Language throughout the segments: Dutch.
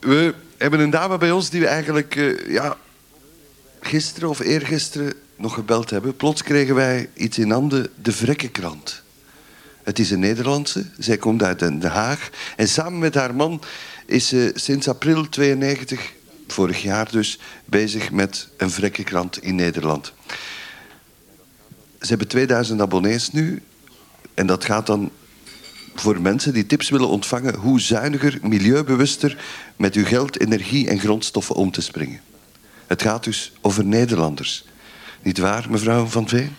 We hebben een dame bij ons die we eigenlijk uh, ja, gisteren of eergisteren nog gebeld hebben. Plots kregen wij iets in handen, de Vrekkenkrant. Het is een Nederlandse, zij komt uit Den Haag. En samen met haar man is ze sinds april 92, vorig jaar dus, bezig met een Vrekkenkrant in Nederland. Ze hebben 2000 abonnees nu. En dat gaat dan voor mensen die tips willen ontvangen hoe zuiniger, milieubewuster met uw geld, energie en grondstoffen om te springen. Het gaat dus over Nederlanders. Niet waar, mevrouw Van Veen?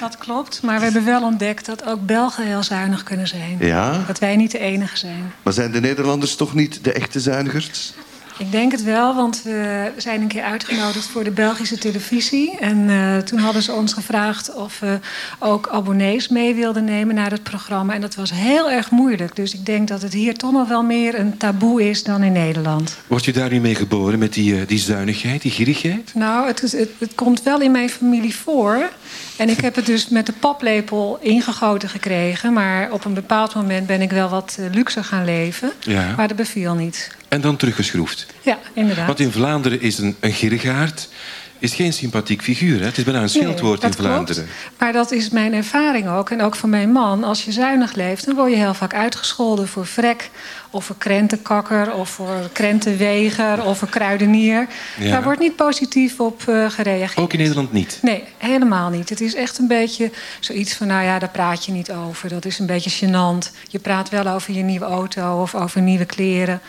Dat klopt, maar we hebben wel ontdekt dat ook Belgen heel zuinig kunnen zijn. Ja? Dat wij niet de enige zijn. Maar zijn de Nederlanders toch niet de echte zuinigers? Ik denk het wel, want we zijn een keer uitgenodigd voor de Belgische televisie. En uh, toen hadden ze ons gevraagd of we ook abonnees mee wilden nemen naar het programma. En dat was heel erg moeilijk. Dus ik denk dat het hier toch nog wel meer een taboe is dan in Nederland. Word je daar nu mee geboren met die, uh, die zuinigheid, die gierigheid? Nou, het, het, het komt wel in mijn familie voor. En ik heb het dus met de paplepel ingegoten gekregen. Maar op een bepaald moment ben ik wel wat uh, luxer gaan leven. Ja. Maar dat beviel niet. En dan teruggeschroefd. Ja, inderdaad. Want in Vlaanderen is een, een is geen sympathiek figuur. Hè? Het is bijna een schildwoord nee, in Vlaanderen. Klopt. Maar dat is mijn ervaring ook. En ook van mijn man. Als je zuinig leeft, dan word je heel vaak uitgescholden voor vrek. Of voor krentenkakker. Of voor krentenweger. Of voor kruidenier. Ja. Daar wordt niet positief op uh, gereageerd. Ook in Nederland niet? Nee, helemaal niet. Het is echt een beetje zoiets van... nou ja, daar praat je niet over. Dat is een beetje gênant. Je praat wel over je nieuwe auto of over nieuwe kleren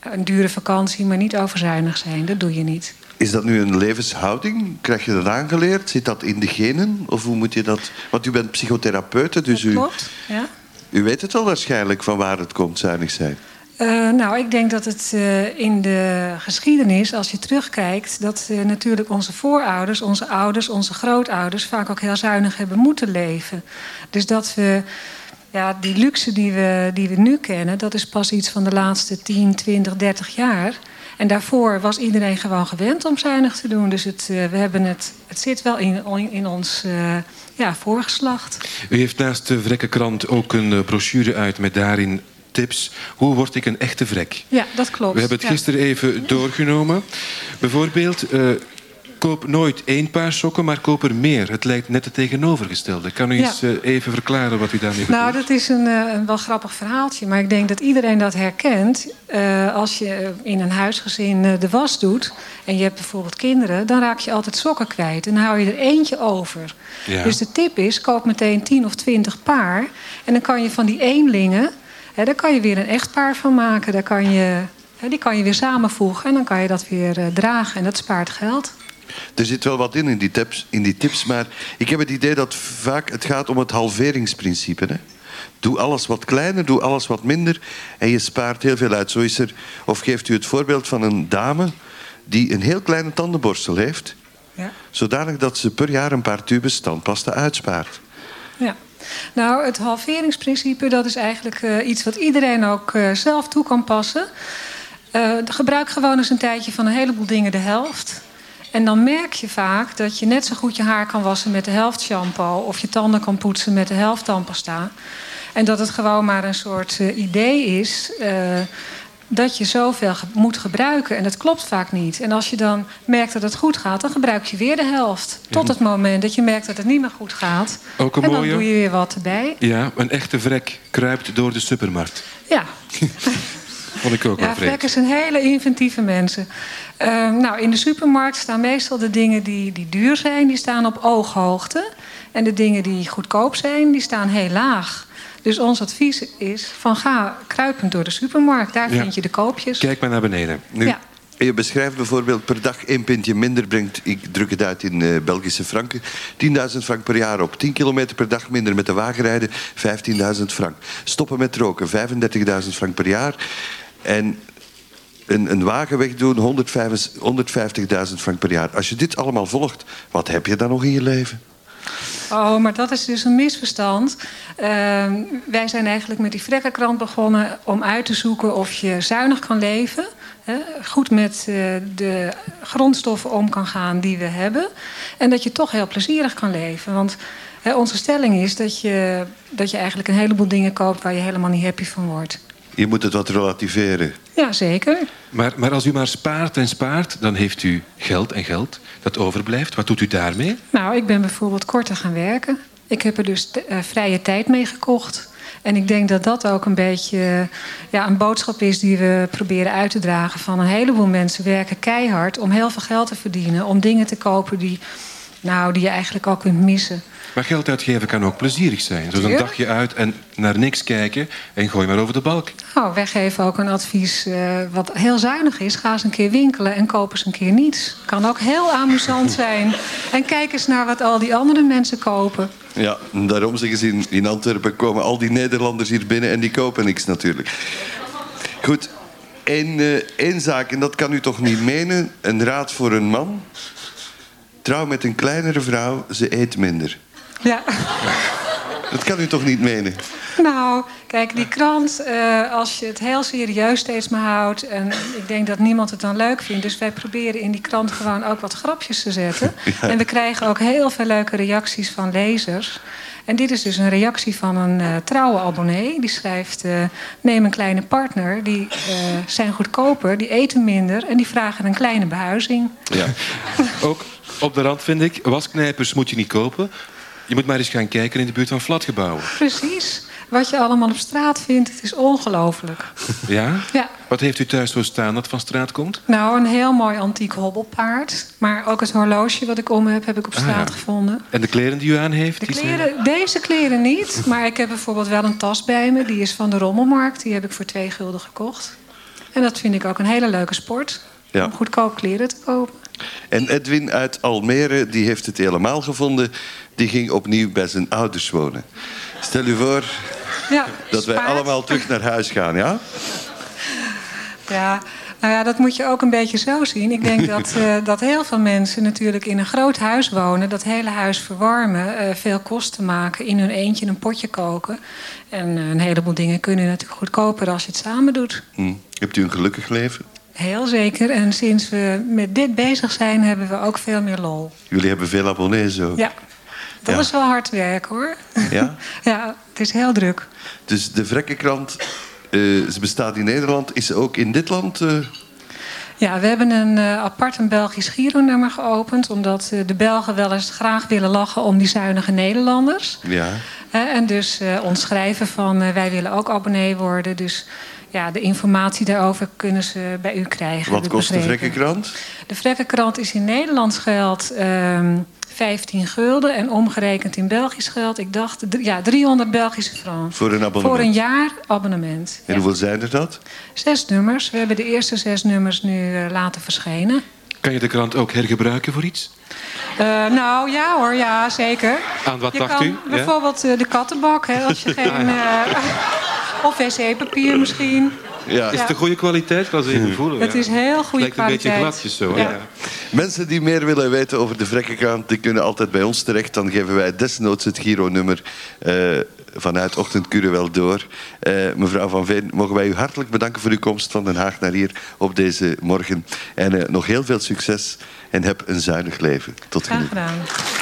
een dure vakantie, maar niet overzuinig zijn. Dat doe je niet. Is dat nu een levenshouding? Krijg je dat aangeleerd? Zit dat in de genen? Of hoe moet je dat... Want u bent psychotherapeute, dus dat u... klopt, ja. U weet het wel waarschijnlijk van waar het komt, zuinig zijn. Uh, nou, ik denk dat het uh, in de geschiedenis, als je terugkijkt... dat uh, natuurlijk onze voorouders, onze ouders, onze grootouders... vaak ook heel zuinig hebben moeten leven. Dus dat we ja, die luxe die we, die we nu kennen, dat is pas iets van de laatste 10, 20, 30 jaar. En daarvoor was iedereen gewoon gewend om zuinig te doen. Dus het, uh, we hebben het, het zit wel in, in ons uh, ja, voorgeslacht. U heeft naast de Vrekkenkrant ook een uh, brochure uit met daarin tips. Hoe word ik een echte vrek? Ja, dat klopt. We hebben het gisteren ja. even doorgenomen. Bijvoorbeeld, koop nooit één paar sokken, maar koop er meer. Het lijkt net het tegenovergestelde. Kan u Ja. eens uh, even verklaren wat u daarmee bedoelt? Nou, dat is een, uh, een wel grappig verhaaltje. Maar ik denk dat iedereen dat herkent. Uh, als je in een huisgezin de was doet... en je hebt bijvoorbeeld kinderen... dan raak je altijd sokken kwijt. En dan hou je er eentje over. Ja. Dus de tip is, koop meteen 10 of 20 paar. En dan kan je van die eenlingen... Hè, daar kan je weer een echtpaar van maken. Daar kan je, die kan je weer samenvoegen. En dan kan je dat weer dragen. En dat spaart geld. Er zit wel wat in in die, tips, in die tips, maar ik heb het idee dat vaak het gaat om het halveringsprincipe. Hè? Doe alles wat kleiner, doe alles wat minder en je spaart heel veel uit. Zo is er, of geeft u het voorbeeld van een dame die een heel kleine tandenborstel heeft, Ja. zodanig dat ze per jaar een paar tubes tandpasta uitspaart. Ja. Nou, het halveringsprincipe dat is eigenlijk uh, iets wat iedereen ook uh, zelf toe kan passen. Uh, gebruik gewoon eens een tijdje van een heleboel dingen de helft. En dan merk je vaak dat je net zo goed je haar kan wassen met de helft shampoo... of je tanden kan poetsen met de helft tandpasta. En dat het gewoon maar een soort uh, idee is... Uh, dat je zoveel ge moet gebruiken. En dat klopt vaak niet. En als je dan merkt dat het goed gaat... dan gebruik je weer de helft. Tot het moment dat je merkt dat het niet meer goed gaat. Ook een en dan mooie. doe je weer wat erbij. Ja, een echte vrek kruipt door de supermarkt. Ja. Vond ik ook wel Ja, vreemd. vrekkers zijn hele inventieve mensen. Uh, nou, in de supermarkt staan meestal de dingen die, die duur zijn, die staan op ooghoogte. En de dingen die goedkoop zijn, die staan heel laag. Dus ons advies is van ga kruipend door de supermarkt. Daar Ja. vind je de koopjes. Kijk maar naar beneden. Nu, Ja. Je beschrijft bijvoorbeeld per dag één pintje minder brengt, ik druk het uit in uh, Belgische franken, 10.000 frank per jaar op. 10 kilometer per dag minder met de wagen rijden, 15.000 frank. Stoppen met roken, 35.000 frank per jaar. En een, een wagen wegdoen, 150.000 frank per jaar. Als je dit allemaal volgt, wat heb je dan nog in je leven? Oh, maar dat is dus een misverstand. Uh, wij zijn eigenlijk met die vrekkenkrant begonnen om uit te zoeken of je zuinig kan leven. Hè, goed met uh, de grondstoffen om kan gaan die we hebben. En dat je toch heel plezierig kan leven. Want hè, onze stelling is dat je, dat je eigenlijk een heleboel dingen koopt waar je helemaal niet happy van wordt. Je moet het wat relativeren. Ja, zeker. Maar, maar als u maar spaart en spaart, dan heeft u geld en geld dat overblijft. Wat doet u daarmee? Nou, ik ben bijvoorbeeld korter gaan werken. Ik heb er dus uh, vrije tijd mee gekocht. En ik denk dat dat ook een beetje ja, een boodschap is die we proberen uit te dragen. Van een heleboel mensen werken keihard om heel veel geld te verdienen. Om dingen te kopen die, nou, die je eigenlijk al kunt missen. Maar geld uitgeven kan ook plezierig zijn. Zoals een dagje uit en naar niks kijken en gooi maar over de balk. Nou, wij geven ook een advies uh, wat heel zuinig is. Ga eens een keer winkelen en koop eens een keer niets. Kan ook heel amusant zijn. En kijk eens naar wat al die andere mensen kopen. Ja, daarom zeggen ze in, in Antwerpen komen al die Nederlanders hier binnen en die kopen niks natuurlijk. Goed, één, uh, één zaak, en dat kan u toch niet menen. Een raad voor een man. Trouw met een kleinere vrouw, ze eet minder. Ja. Dat kan u toch niet menen? Nou, kijk, die krant, uh, als je het heel serieus steeds maar houdt... en ik denk dat niemand het dan leuk vindt... dus wij proberen in die krant gewoon ook wat grapjes te zetten. Ja. En we krijgen ook heel veel leuke reacties van lezers. En dit is dus een reactie van een uh, trouwe abonnee. Die schrijft, uh, neem een kleine partner, die zijn goedkoper, die eten minder... en die vragen een kleine behuizing. Ja, ook op de rand vind ik, wasknijpers moet je niet kopen... Je moet maar eens gaan kijken in de buurt van flatgebouwen. Precies. Wat je allemaal op straat vindt, het is ongelooflijk. Ja? Ja. Wat heeft u thuis zo staan dat van straat komt? Nou, een heel mooi antiek hobbelpaard. Maar ook het horloge wat ik om heb, heb ik op straat ah, ja. gevonden. En de kleren die u aan heeft? De kleren, deze kleren niet. Maar ik heb bijvoorbeeld wel een tas bij me. Die is van de Rommelmarkt. Die heb ik voor twee gulden gekocht. En dat vind ik ook een hele leuke sport. Ja. Om goedkoop kleren te kopen. En Edwin uit Almere, die heeft het helemaal gevonden. Die ging opnieuw bij zijn ouders wonen. Stel u voor ja, dat wij spaart. allemaal terug naar huis gaan, ja? Ja, nou ja, dat moet je ook een beetje zo zien. Ik denk dat, uh, dat heel veel mensen natuurlijk in een groot huis wonen... dat hele huis verwarmen, uh, veel kosten maken... in hun eentje een potje koken. En uh, een heleboel dingen kunnen natuurlijk goedkoper als je het samen doet. Hm. Hebt u een gelukkig leven? Heel zeker. En sinds we met dit bezig zijn, hebben we ook veel meer lol. Jullie hebben veel abonnees ook. Ja, dat Ja. is wel hard werk hoor. Ja? ja, het is heel druk. Dus de Vrekkenkrant, eh, ze bestaat in Nederland. Is ze ook in dit land? eh, Ja, we hebben een uh, apart een Belgisch Giro-nummer geopend... omdat uh, de Belgen wel eens graag willen lachen om die zuinige Nederlanders. Ja. Uh, en dus ons schrijven van wij willen ook abonnee worden. Dus ja, de informatie daarover kunnen ze bij u krijgen. Wat kost de. Vrekkenkrant? De Vrekkenkrant is in Nederlands geld um, 15 gulden... en omgerekend in Belgisch geld, ik dacht, ja, 300 Belgische francs. Voor een abonnement. Voor een jaar abonnement. En Ja. hoeveel zijn er dat? Zes nummers. We hebben de eerste zes nummers nu uh, laten verschijnen. Kan je de krant ook hergebruiken voor iets? Uh, nou ja hoor, ja zeker. Aan wat je dacht kan u? Bijvoorbeeld uh, de kattenbak, hè, als je geen... Uh, of wc-papier misschien. Ja. Is het een goede kwaliteit? Ik ze even voelen. Het ja. is heel goede Lijkt een beetje kwaliteit. gladjes zo. Ja. Ja. Mensen die meer willen weten over de Vrekkenkrant, die kunnen altijd bij ons terecht. Dan geven wij desnoods het Giro-nummer eh, vanuit Ochtendkure wel door. Eh, mevrouw Van Veen, mogen wij u hartelijk bedanken voor uw komst van Den Haag naar hier op deze morgen. En eh, nog heel veel succes en heb een zuinig leven. Tot Graag genoegen. gedaan.